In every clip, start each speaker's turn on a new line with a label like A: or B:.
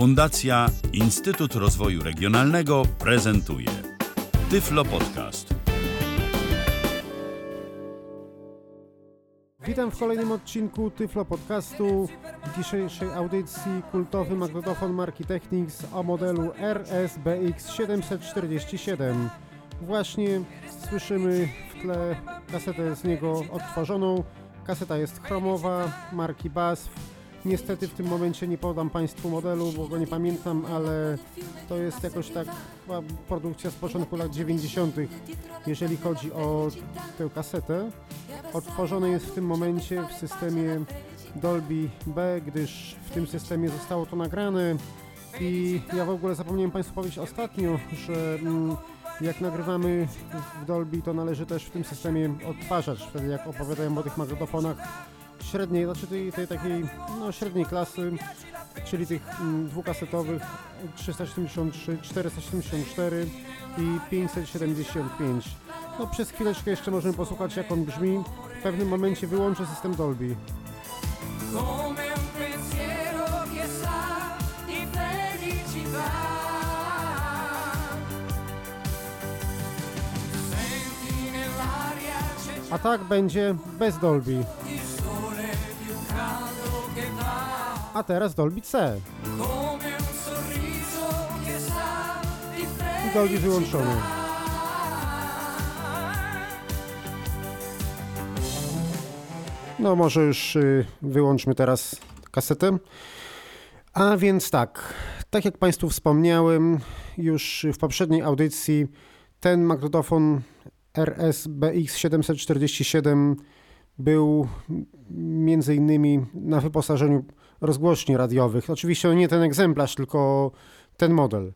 A: Fundacja Instytut Rozwoju Regionalnego prezentuje Tyflo Podcast.
B: Witam w kolejnym odcinku Tyflo Podcastu. W dzisiejszej audycji kultowy magnetofon marki Technics o modelu RSBX 747. Właśnie słyszymy w tle kasetę z niego odtworzoną. Kaseta jest chromowa, marki BASF. Niestety w tym momencie nie podam Państwu modelu, bo go nie pamiętam, ale to jest jakoś tak produkcja z początku lat 90. jeżeli chodzi o tę kasetę. Odtworzone jest w tym momencie w systemie Dolby B, gdyż w tym systemie zostało to nagrane i ja w ogóle zapomniałem Państwu powiedzieć ostatnio, że mm, jak nagrywamy w Dolby, to należy też w tym systemie odtwarzać, wtedy jak opowiadają o tych magnetofonach średniej, znaczy tej, tej takiej no, średniej klasy, czyli tych mm, dwukasetowych 373, 474 i 575. No przez chwileczkę jeszcze możemy posłuchać jak on brzmi. W pewnym momencie wyłączę system Dolby. A tak będzie bez Dolby. A teraz Dolby C. Dolby wyłączony. No może już y, wyłączmy teraz kasetę. A więc tak, tak jak Państwu wspomniałem już w poprzedniej audycji, ten magnetofon RSBX 747 był między innymi na wyposażeniu rozgłośni radiowych. Oczywiście nie ten egzemplarz, tylko ten model.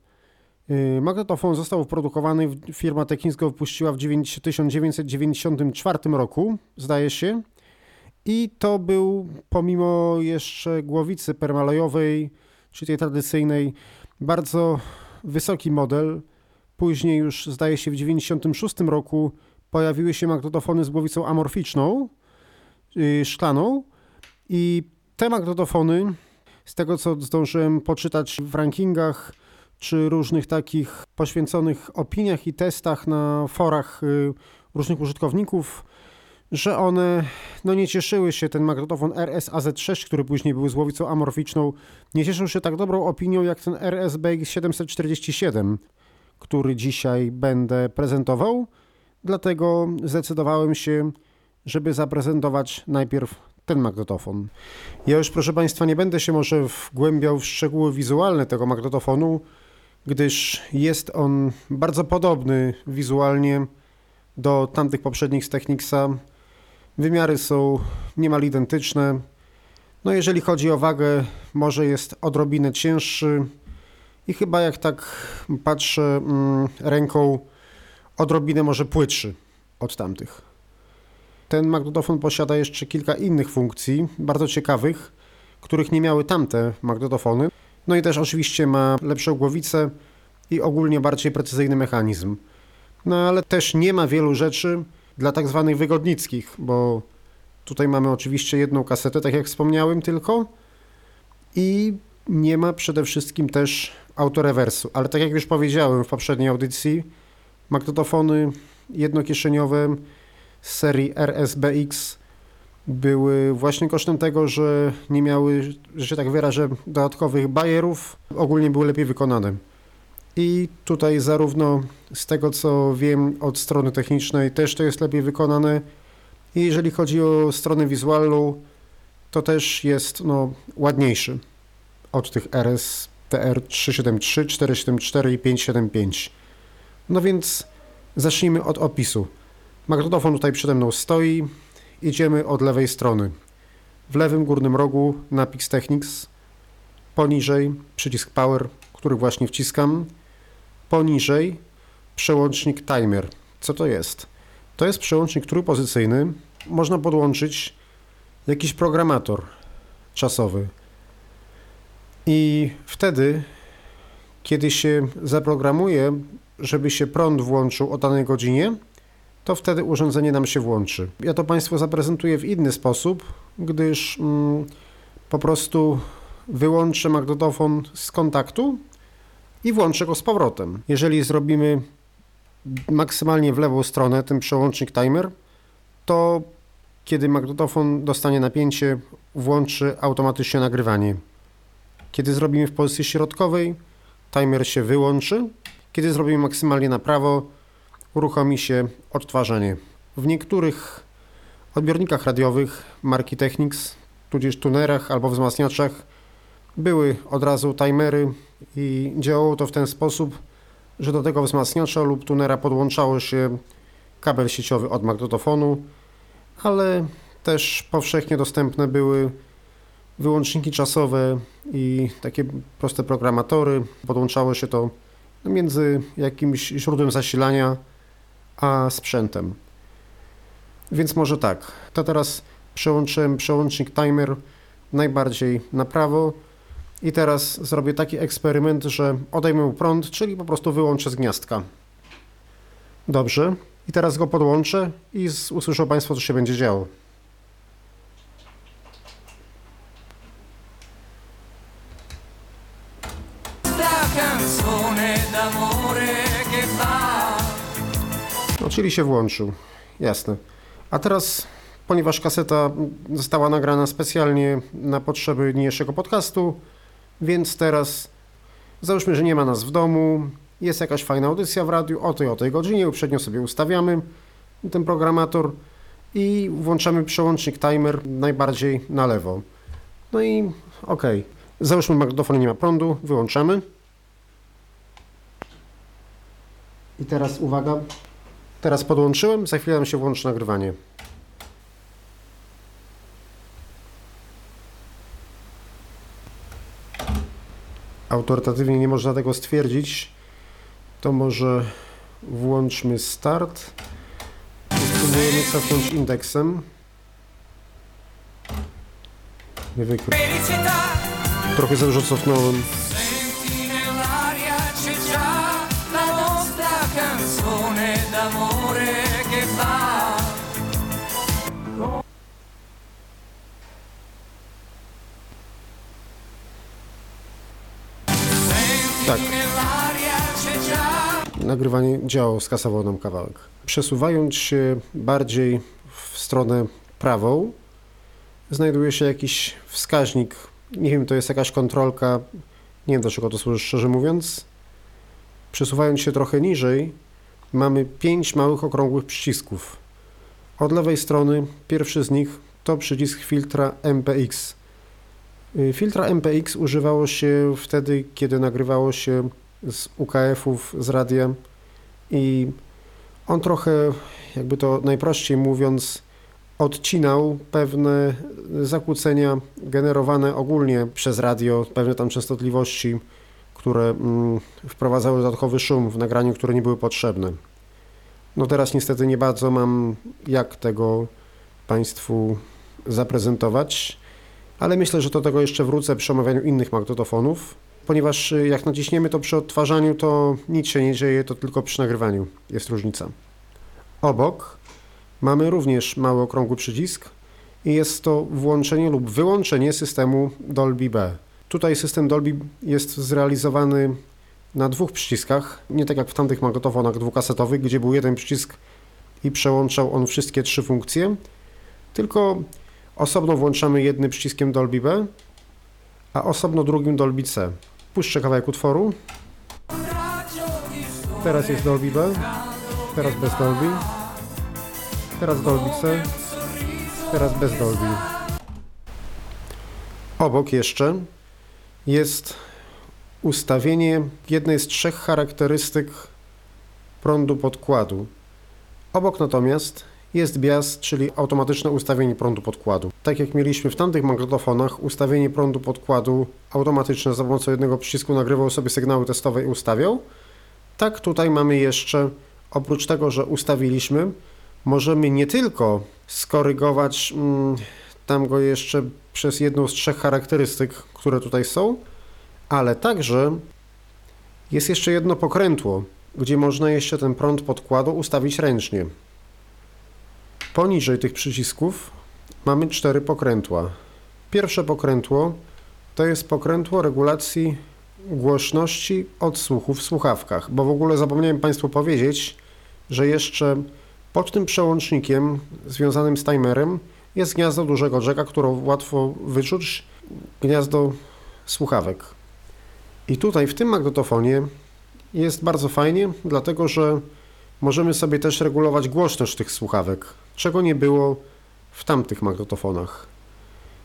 B: Y, Magnetofon został wyprodukowany, firma Technics go wypuściła w 9 1994 roku, zdaje się. I to był, pomimo jeszcze głowicy permalojowej, czy tej tradycyjnej, bardzo wysoki model. Później już, zdaje się, w 1996 roku pojawiły się magnetofony z głowicą amorficzną, yy, szklaną. I te magnetofony, z tego co zdążyłem poczytać w rankingach, czy różnych takich poświęconych opiniach i testach na forach yy, różnych użytkowników, że one no nie cieszyły się, ten magnetofon RS-AZ6, który później był z głowicą amorficzną, nie cieszył się tak dobrą opinią jak ten RSBX 747, który dzisiaj będę prezentował. Dlatego zdecydowałem się, żeby zaprezentować najpierw ten magnetofon. Ja już, proszę Państwa, nie będę się może wgłębiał w szczegóły wizualne tego magnetofonu, gdyż jest on bardzo podobny wizualnie do tamtych poprzednich z Technicsa. Wymiary są niemal identyczne. No jeżeli chodzi o wagę, może jest odrobinę cięższy i chyba jak tak patrzę mm, ręką, odrobinę może płytszy od tamtych. Ten magnetofon posiada jeszcze kilka innych funkcji, bardzo ciekawych, których nie miały tamte magnetofony. No i też oczywiście ma lepszą głowicę i ogólnie bardziej precyzyjny mechanizm. No ale też nie ma wielu rzeczy dla tak zwanych wygodnickich, bo tutaj mamy oczywiście jedną kasetę, tak jak wspomniałem tylko i nie ma przede wszystkim też autorewersu, ale tak jak już powiedziałem w poprzedniej audycji, magnetofony jednokieszeniowe z serii RSBX były właśnie kosztem tego, że nie miały, że tak wyrażę, dodatkowych bajerów, ogólnie były lepiej wykonane. I tutaj zarówno z tego co wiem od strony technicznej też to jest lepiej wykonane. I jeżeli chodzi o stronę wizualną, to też jest no, ładniejszy od tych RS TR 373, 474 i 575. No więc zacznijmy od opisu. Magnetofon tutaj przede mną stoi. Idziemy od lewej strony. W lewym górnym rogu napis Technics. Poniżej przycisk Power, który właśnie wciskam. Poniżej przełącznik timer. Co to jest? To jest przełącznik trójpozycyjny. Można podłączyć jakiś programator czasowy. I wtedy, kiedy się zaprogramuje, żeby się prąd włączył o danej godzinie, to wtedy urządzenie nam się włączy. Ja to Państwu zaprezentuję w inny sposób, gdyż mm, po prostu wyłączę magnetofon z kontaktu i włączę go z powrotem. Jeżeli zrobimy maksymalnie w lewą stronę ten przełącznik timer, to kiedy magnetofon dostanie napięcie, włączy automatycznie nagrywanie. Kiedy zrobimy w pozycji środkowej, timer się wyłączy. Kiedy zrobimy maksymalnie na prawo, uruchomi się odtwarzanie. W niektórych odbiornikach radiowych marki Technics, tudzież tunerach albo wzmacniaczach były od razu timery i działało to w ten sposób, że do tego wzmacniacza lub tunera podłączało się kabel sieciowy od magnetofonu, ale też powszechnie dostępne były wyłączniki czasowe i takie proste programatory. Podłączało się to między jakimś źródłem zasilania a sprzętem. Więc może tak, to teraz przełączyłem przełącznik timer najbardziej na prawo i teraz zrobię taki eksperyment, że odejmę prąd, czyli po prostu wyłączę z gniazdka. Dobrze, i teraz go podłączę i usłyszą Państwo, co się będzie działo. Czyli się włączył. Jasne. A teraz, ponieważ kaseta została nagrana specjalnie na potrzeby niniejszego podcastu, więc teraz załóżmy, że nie ma nas w domu, jest jakaś fajna audycja w radiu o tej o tej godzinie, uprzednio sobie ustawiamy ten programator i włączamy przełącznik timer najbardziej na lewo. No i okej. Załóżmy, magnetofon nie ma prądu, wyłączamy. I teraz uwaga, Teraz podłączyłem, za chwilę nam się włączy nagrywanie. Autorytatywnie nie można tego stwierdzić. To może włączmy start. Spróbujemy cofnąć indeksem. Nie wykrył.
C: felicità
B: Trochę za dużo cofnąłem. Tak. Nagrywanie działało, skasował nam kawałek. Przesuwając się bardziej w stronę prawą, znajduje się jakiś wskaźnik. Nie wiem, to jest jakaś kontrolka. Nie wiem, do czego to służy, szczerze mówiąc. Przesuwając się trochę niżej, mamy pięć małych okrągłych przycisków. Od lewej strony pierwszy z nich to przycisk filtra MPX. Y, Filtra MPX używało się wtedy, kiedy nagrywało się z UKF-ów, z radia i on trochę, jakby to najprościej mówiąc, odcinał pewne zakłócenia generowane ogólnie przez radio, pewne tam częstotliwości, które mm, wprowadzały dodatkowy szum w nagraniu, które nie były potrzebne. No teraz niestety nie bardzo mam jak tego Państwu zaprezentować, ale myślę, że do tego jeszcze wrócę przy omawianiu innych magnetofonów ponieważ y, jak naciśniemy to przy odtwarzaniu, to nic się nie dzieje, to tylko przy nagrywaniu jest różnica. Obok mamy również mały okrągły przycisk i jest to włączenie lub wyłączenie systemu Dolby B. Tutaj system Dolby jest zrealizowany na dwóch przyciskach, nie tak jak w tamtych magnetofonach dwukasetowych, gdzie był jeden przycisk i przełączał on wszystkie trzy funkcje, tylko osobno włączamy jednym przyciskiem Dolby B, a osobno drugim Dolby C. Puszczę kawałek utworu. Teraz jest Dolby B, teraz bez Dolby, teraz Dolby C, teraz bez Dolby. Obok jeszcze jest ustawienie jednej z trzech charakterystyk prądu podkładu. Obok natomiast jest bias, czyli automatyczne ustawienie prądu podkładu. Tak jak mieliśmy w tamtych magnetofonach, ustawienie prądu podkładu automatyczne za pomocą jednego przycisku nagrywał sobie sygnały testowe i ustawiał. Tak tutaj mamy jeszcze, oprócz tego, że ustawiliśmy, możemy nie tylko skorygować mm, tam go jeszcze przez jedną z trzech charakterystyk, które tutaj są, ale także jest jeszcze jedno pokrętło, gdzie można jeszcze ten prąd podkładu ustawić ręcznie. Poniżej tych przycisków mamy cztery pokrętła. Pierwsze pokrętło To jest pokrętło regulacji głośności odsłuchu w słuchawkach, bo w ogóle zapomniałem Państwu powiedzieć, że jeszcze pod tym przełącznikiem związanym z timerem jest gniazdo dużego jacka, które łatwo wyczuć, gniazdo słuchawek. I tutaj w tym magnetofonie jest bardzo fajnie, dlatego że możemy sobie też regulować głośność tych słuchawek, czego nie było w tamtych magnetofonach.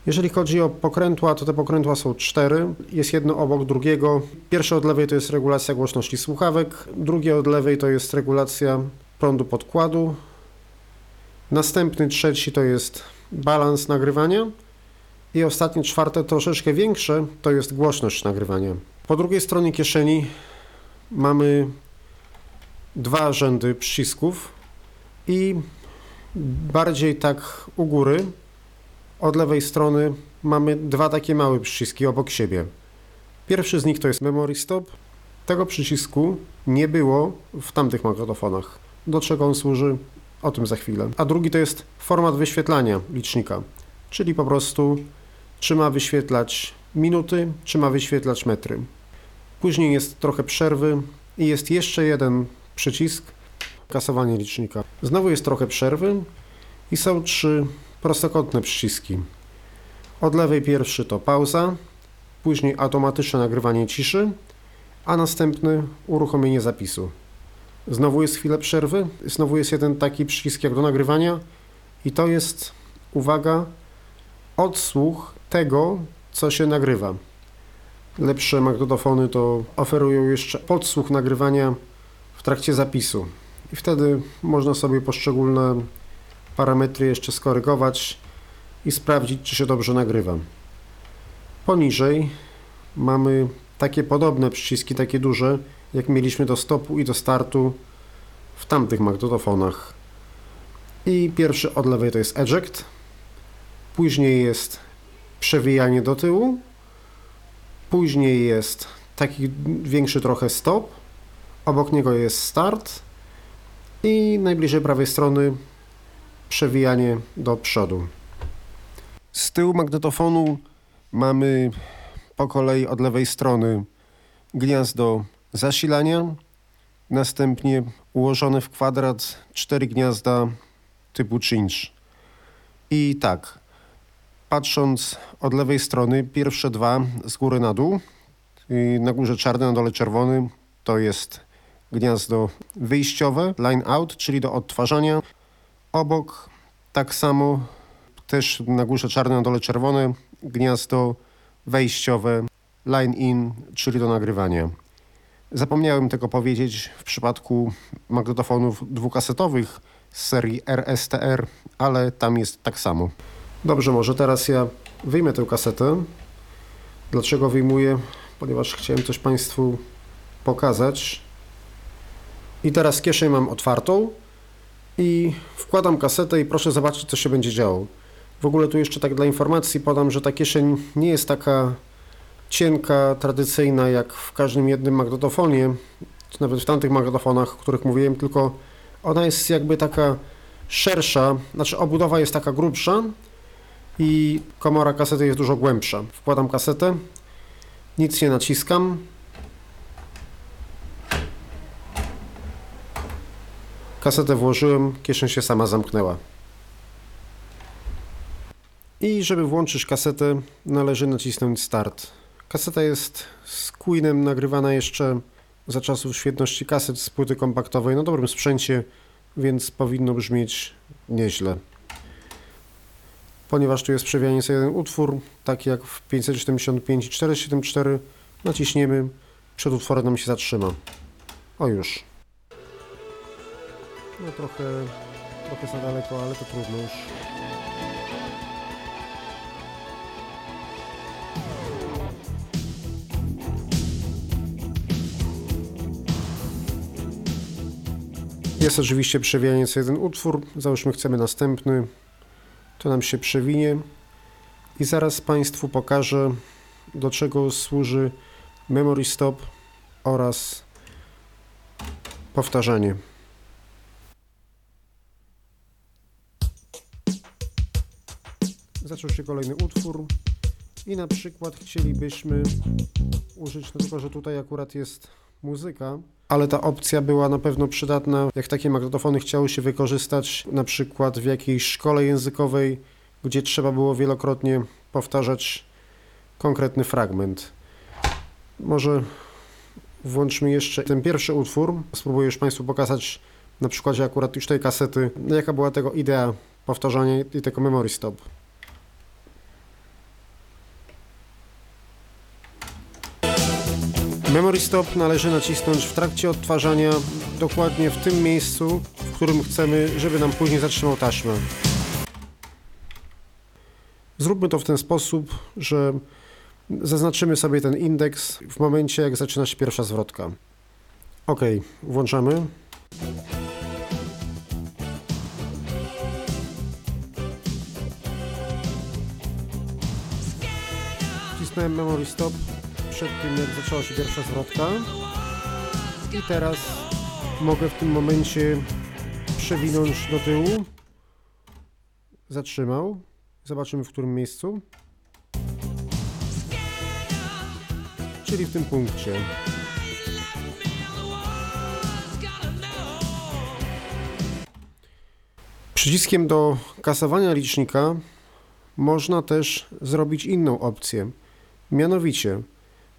B: Jeżeli chodzi o pokrętła, to te pokrętła są cztery, jest jedno obok drugiego. Pierwsze od lewej to jest regulacja głośności słuchawek, drugie od lewej to jest regulacja prądu podkładu, następny trzeci to jest balans nagrywania i ostatnie czwarte, troszeczkę większe, to jest głośność nagrywania. Po drugiej stronie kieszeni mamy dwa rzędy przycisków i bardziej tak u góry od lewej strony mamy dwa takie małe przyciski obok siebie. Pierwszy z nich to jest Memory Stop. Tego przycisku nie było w tamtych magnetofonach. Do czego on służy? O tym za chwilę. A drugi to jest format wyświetlania licznika, czyli po prostu czy ma wyświetlać minuty, czy ma wyświetlać metry. Później jest trochę przerwy i jest jeszcze jeden przycisk kasowanie licznika. Znowu jest trochę przerwy i są trzy prostokątne przyciski. Od lewej pierwszy to pauza, później automatyczne nagrywanie ciszy, a następny uruchomienie zapisu. Znowu jest chwilę przerwy, znowu jest jeden taki przycisk jak do nagrywania i to jest, uwaga, odsłuch tego, co się nagrywa. Lepsze magnetofony to oferują jeszcze podsłuch nagrywania w trakcie zapisu. I wtedy można sobie poszczególne parametry jeszcze skorygować i sprawdzić, czy się dobrze nagrywa. Poniżej mamy takie podobne przyciski, takie duże, jak mieliśmy do stopu i do startu w tamtych magnetofonach. I pierwszy od lewej to jest eject, później jest przewijanie do tyłu, później jest taki większy trochę stop, obok niego jest start i najbliżej prawej strony przewijanie do przodu. Z tyłu magnetofonu mamy po kolei od lewej strony gniazdo zasilania, następnie ułożone w kwadrat cztery gniazda typu cinch. I tak, patrząc od lewej strony, pierwsze dwa z góry na dół, na górze czarny, na dole czerwony, to jest gniazdo wyjściowe, line out, czyli do odtwarzania. Obok tak samo, też na górze czarne, na dole czerwone, gniazdo wejściowe, line in, czyli do nagrywania. Zapomniałem tego powiedzieć w przypadku magnetofonów dwukasetowych z serii RSTR, ale tam jest tak samo. Dobrze, może teraz ja wyjmę tę kasetę. Dlaczego wyjmuję? Ponieważ chciałem coś Państwu pokazać. I teraz kieszeń mam otwartą i wkładam kasetę i proszę zobaczyć, co się będzie działo. W ogóle tu jeszcze tak dla informacji podam, że ta kieszeń nie jest taka cienka, tradycyjna jak w każdym jednym magnetofonie, nawet w tamtych magnetofonach, o których mówiłem, tylko ona jest jakby taka szersza, znaczy obudowa jest taka grubsza i komora kasety jest dużo głębsza. Wkładam kasetę, nic nie naciskam, Kasetę włożyłem, kieszeń się sama zamknęła. I żeby włączyć kasetę, należy nacisnąć start. Kaseta jest z Queenem nagrywana jeszcze za czasów świetności kaset z płyty kompaktowej na dobrym sprzęcie, więc powinno brzmieć nieźle. Ponieważ tu jest przewijanie jeden utwór, tak jak w 575 i 474, naciśniemy, przed utworem nam się zatrzyma. O już. No trochę, trochę za daleko, ale to trudno już. Jest oczywiście przewijanie co jeden utwór. Załóżmy chcemy następny. To nam się przewinie. I zaraz Państwu pokażę, do czego służy memory stop oraz powtarzanie. Zaczął się kolejny utwór I na przykład chcielibyśmy użyć, no tylko że tutaj akurat jest muzyka, ale ta opcja była na pewno przydatna, jak takie magnetofony chciały się wykorzystać na przykład w jakiejś szkole językowej, gdzie trzeba było wielokrotnie powtarzać konkretny fragment. Może włączmy jeszcze ten pierwszy utwór. Spróbuję już Państwu pokazać na przykładzie akurat już tej kasety, jaka była tego idea powtarzania i tego memory stop. Memory Stop należy nacisnąć w trakcie odtwarzania dokładnie w tym miejscu, w którym chcemy, żeby nam później zatrzymał taśmę. Zróbmy to w ten sposób, że zaznaczymy sobie ten indeks w momencie, jak zaczyna się pierwsza zwrotka. Ok, włączamy. Wcisnąłem Memory Stop przed tym, jak zaczęła się pierwsza zwrotka. I teraz mogę w tym momencie przewinąć do tyłu. Zatrzymał. Zobaczymy w którym miejscu. Czyli w tym punkcie. Przyciskiem do kasowania licznika można też zrobić inną opcję. Mianowicie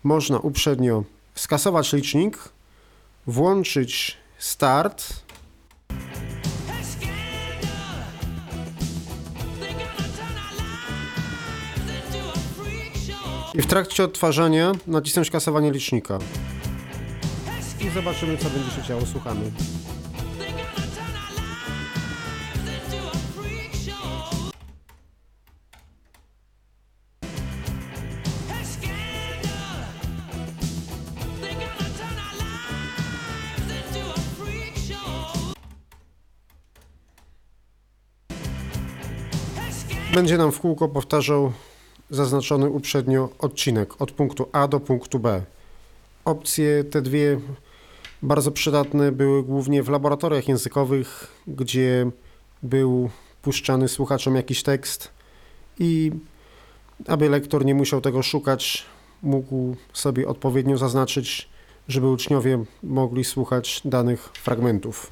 B: można uprzednio skasować licznik, włączyć start i w trakcie odtwarzania nacisnąć kasowanie licznika. I zobaczymy co będzie się działo. Słuchamy. Będzie nam w kółko powtarzał zaznaczony uprzednio odcinek od punktu A do punktu B. Opcje te dwie bardzo przydatne były głównie w laboratoriach językowych, gdzie był puszczany słuchaczom jakiś tekst i aby lektor nie musiał tego szukać, mógł sobie odpowiednio zaznaczyć, żeby uczniowie mogli słuchać danych fragmentów.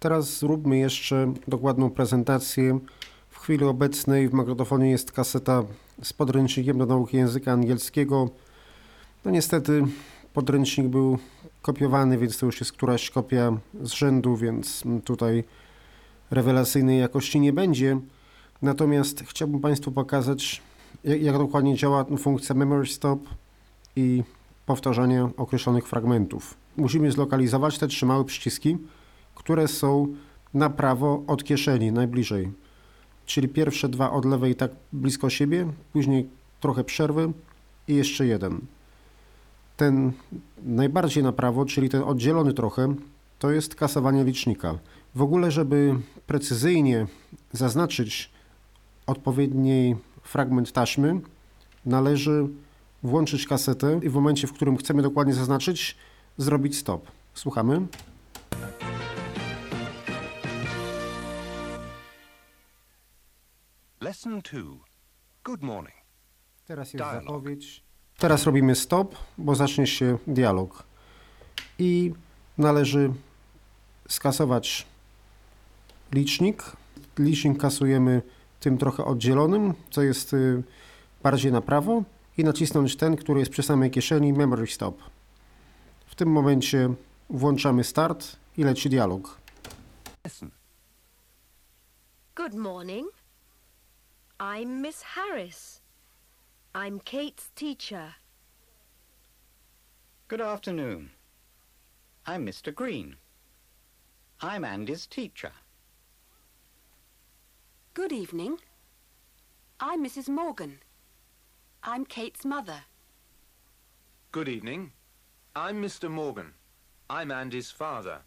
B: Teraz zróbmy jeszcze dokładną prezentację. Chwili obecnej w magnetofonie jest kaseta z podręcznikiem do nauki języka angielskiego. No niestety podręcznik był kopiowany, więc to już jest któraś kopia z rzędu, więc tutaj rewelacyjnej jakości nie będzie. Natomiast chciałbym Państwu pokazać, jak, jak dokładnie działa funkcja Memory Stop i powtarzania określonych fragmentów. Musimy zlokalizować te trzy małe przyciski, które są na prawo od kieszeni, najbliżej. Czyli pierwsze dwa od lewej tak blisko siebie, później trochę przerwy i jeszcze jeden. Ten najbardziej na prawo, czyli ten oddzielony trochę, to jest kasowanie licznika. W ogóle, żeby precyzyjnie zaznaczyć odpowiedni fragment taśmy, należy włączyć kasetę i w momencie, w którym chcemy dokładnie zaznaczyć, zrobić stop. Słuchamy.
D: Lesson 2. Good morning.
B: Teraz jest
D: Dialog.
B: zapowiedź. Teraz robimy stop, bo zacznie się dialog. I należy skasować licznik. Licznik kasujemy tym trochę oddzielonym, co jest y, bardziej na prawo i nacisnąć ten, który jest przy samej kieszeni, memory stop. W tym momencie włączamy start i leci dialog.
E: Good morning. I'm Miss Harris. I'm Kate's teacher.
F: Good afternoon. I'm Mr. Green. I'm Andy's teacher.
G: Good evening. I'm Mrs. Morgan. I'm Kate's mother.
H: Good evening. I'm Mr. Morgan. I'm Andy's father.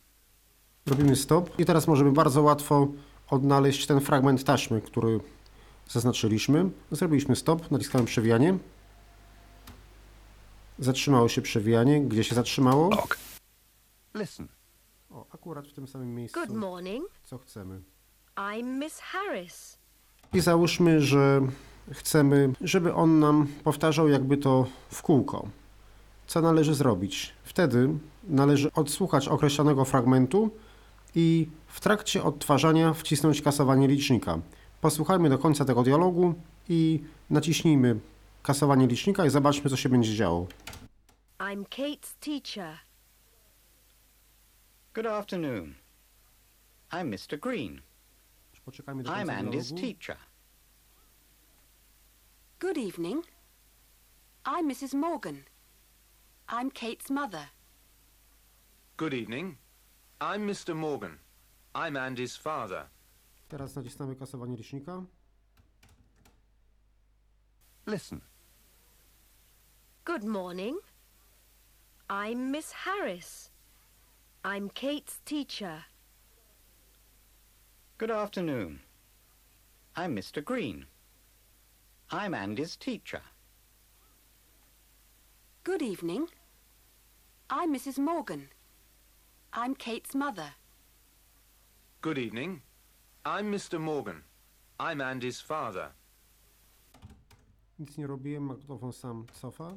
B: Robimy stop i teraz możemy bardzo łatwo odnaleźć ten fragment taśmy, który zaznaczyliśmy. Zrobiliśmy stop, naciskałem przewijanie. Zatrzymało się przewijanie. Gdzie się zatrzymało?
D: Listen.
B: O, akurat w tym samym miejscu,
E: Good morning.
B: co chcemy.
E: I'm Miss Harris.
B: I załóżmy, że chcemy, żeby on nam powtarzał jakby to w kółko. Co należy zrobić? Wtedy należy odsłuchać określonego fragmentu i w trakcie odtwarzania wcisnąć kasowanie licznika. Posłuchajmy do końca tego dialogu i naciśnijmy kasowanie licznika i zobaczmy, co się będzie działo.
E: I'm Kate's teacher.
F: Good afternoon. I'm Mr. Green.
B: Poczekajmy do
F: I'm
B: końca
F: Andy's
B: dialogu.
F: teacher.
G: Good evening. I'm Mrs. Morgan. I'm Kate's mother.
H: Good evening. I'm Mr. Morgan. I'm Andy's father.
B: Teraz nacisnamy kasowanie licznika.
D: Listen.
E: Good morning. I'm Miss Harris. I'm Kate's teacher.
F: Good afternoon. I'm Mr. Green. I'm Andy's teacher.
G: Good evening. I'm Mrs. Morgan. I'm Kate's mother.
H: Good evening. I'm Mr. Morgan. I'm Andy's father.
B: Nic nie robiłem, magnetofon sam cofa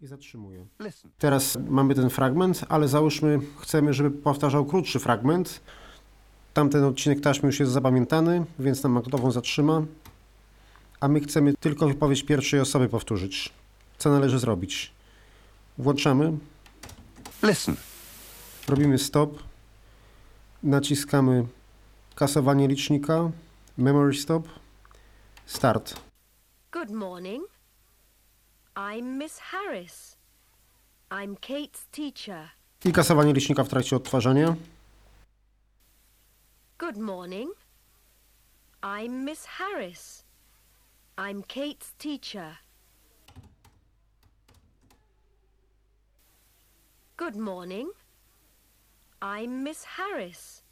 B: i zatrzymuje. Teraz mamy ten fragment, ale załóżmy, chcemy, żeby powtarzał krótszy fragment. Tamten odcinek taśmy już jest zapamiętany, więc nam magnetofon zatrzyma. A my chcemy tylko wypowiedź pierwszej osoby powtórzyć. Co należy zrobić? Włączamy,
D: Listen.
B: robimy stop, naciskamy kasowanie licznika, memory stop, start.
E: Good morning. I'm Miss Harris. I'm Kate's teacher.
B: I kasowanie licznika w trakcie odtwarzania.
E: Good morning. I'm Miss Harris. I'm Kate's teacher. Good morning. I'm Miss Harris.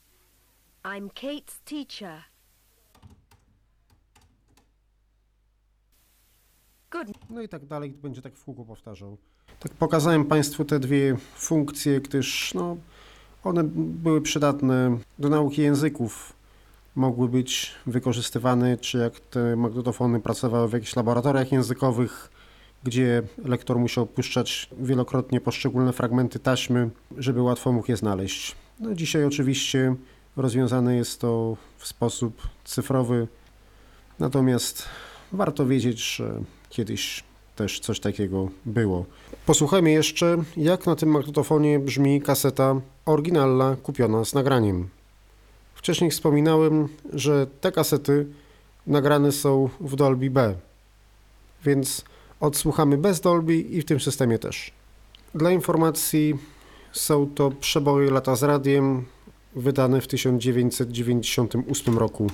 E: I'm Kate's teacher. Good
B: No i tak dalej, będzie tak w kółko powtarzał. Tak pokazałem Państwu te dwie funkcje, gdyż no, one były przydatne do nauki języków. Mogły być wykorzystywane, czy jak te magnetofony pracowały w jakichś laboratoriach językowych, gdzie lektor musiał puszczać wielokrotnie poszczególne fragmenty taśmy, żeby łatwo mógł je znaleźć. No, dzisiaj oczywiście rozwiązane jest to w sposób cyfrowy, natomiast warto wiedzieć, że kiedyś też coś takiego było. Posłuchajmy jeszcze, jak na tym magnetofonie brzmi kaseta oryginalna kupiona z nagraniem. Wcześniej wspominałem, że te kasety nagrane są w Dolby B, więc odsłuchamy bez Dolby i w tym systemie też. Dla informacji są to przeboje lata z radiem wydane w 1998 roku.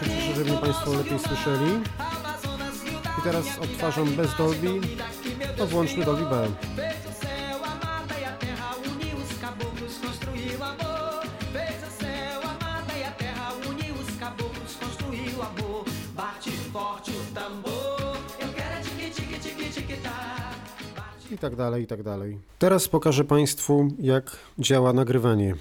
B: Przyciszę, żeby Państwo lepiej słyszeli. I teraz odtwarzam bez Dolby, to włączmy Dolby B. I tak dalej, i tak dalej. Teraz pokażę Państwu, jak działa nagrywanie.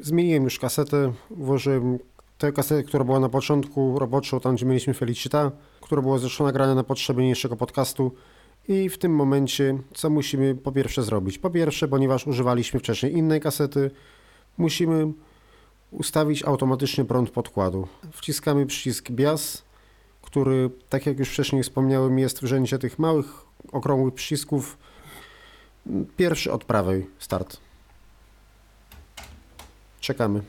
B: Zmieniłem już kasetę, włożyłem tę kasetę, która była na początku roboczą, tam gdzie mieliśmy Felicita, która była zresztą nagrana na potrzeby niniejszego podcastu. I w tym momencie, co musimy po pierwsze zrobić? Po pierwsze, ponieważ używaliśmy wcześniej innej kasety, musimy ustawić automatycznie prąd podkładu. Wciskamy przycisk BIAS, który, tak jak już wcześniej wspomniałem, jest w rzędzie tych małych, okrągłych przycisków. Pierwszy od prawej, start. Czekamy.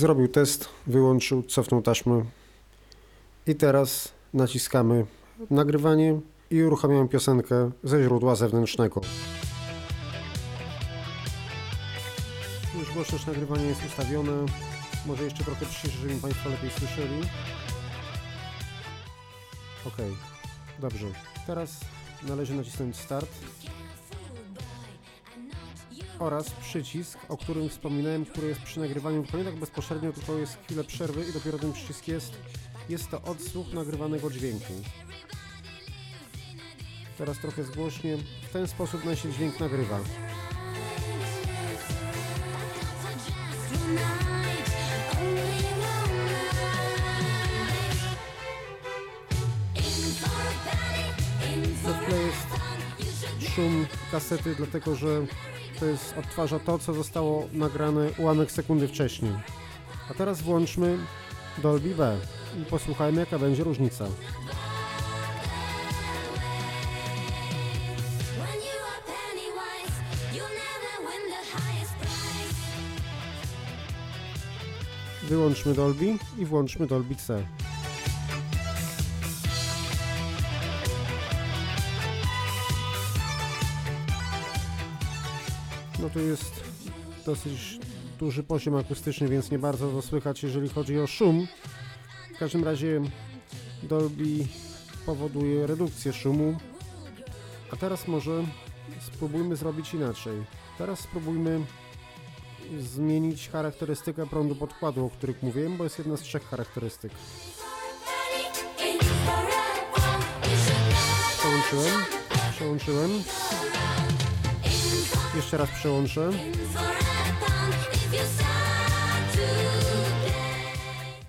B: Zrobił test, wyłączył, cofnął taśmę. I teraz naciskamy nagrywanie i uruchamiamy piosenkę ze źródła zewnętrznego. Już głośność nagrywania jest ustawione. Może jeszcze trochę przyciszę, żeby mi Państwo lepiej słyszeli. Ok, dobrze. Teraz należy nacisnąć start oraz przycisk, o którym wspominałem, który jest przy nagrywaniu, nie tak bezpośrednio, tylko jest chwilę przerwy i dopiero ten przycisk jest. Jest to odsłuch nagrywanego dźwięku. Teraz trochę zgłośnie. W ten sposób nam się dźwięk nagrywa. To w jest szum kasety, dlatego że to jest, odtwarza to, co zostało nagrane ułamek sekundy wcześniej. A teraz włączmy Dolby B i posłuchajmy, jaka będzie różnica. Wyłączmy Dolby i włączmy Dolby C. No tu jest dosyć duży poziom akustyczny, więc nie bardzo to słychać, jeżeli chodzi o szum. W każdym razie Dolby powoduje redukcję szumu. A teraz może spróbujmy zrobić inaczej. Teraz spróbujmy zmienić charakterystykę prądu podkładu, o których mówiłem, bo jest jedna z trzech charakterystyk. Przełączyłem, przełączyłem. Jeszcze raz przełączę.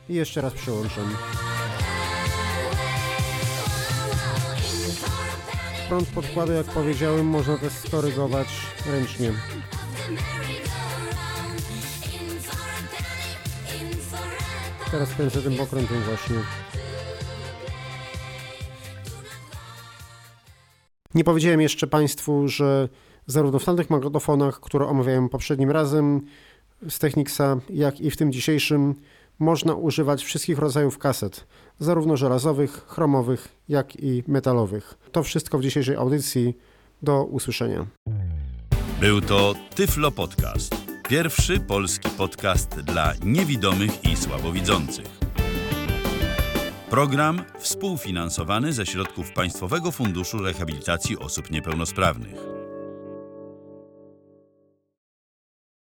B: I jeszcze raz przełączę. Prąd podkładu, jak powiedziałem, można też skorygować ręcznie. Teraz kręcę tym pokrętem właśnie. Nie powiedziałem jeszcze Państwu, że zarówno w tamtych magnetofonach, które omawiałem poprzednim razem z Technicsa, jak i w tym dzisiejszym, można używać wszystkich rodzajów kaset, zarówno żelazowych, chromowych, jak i metalowych. To wszystko w dzisiejszej audycji. Do usłyszenia.
A: Był to Tyflo Podcast. Pierwszy polski podcast dla niewidomych i słabowidzących. Program współfinansowany ze środków Państwowego Funduszu Rehabilitacji Osób Niepełnosprawnych.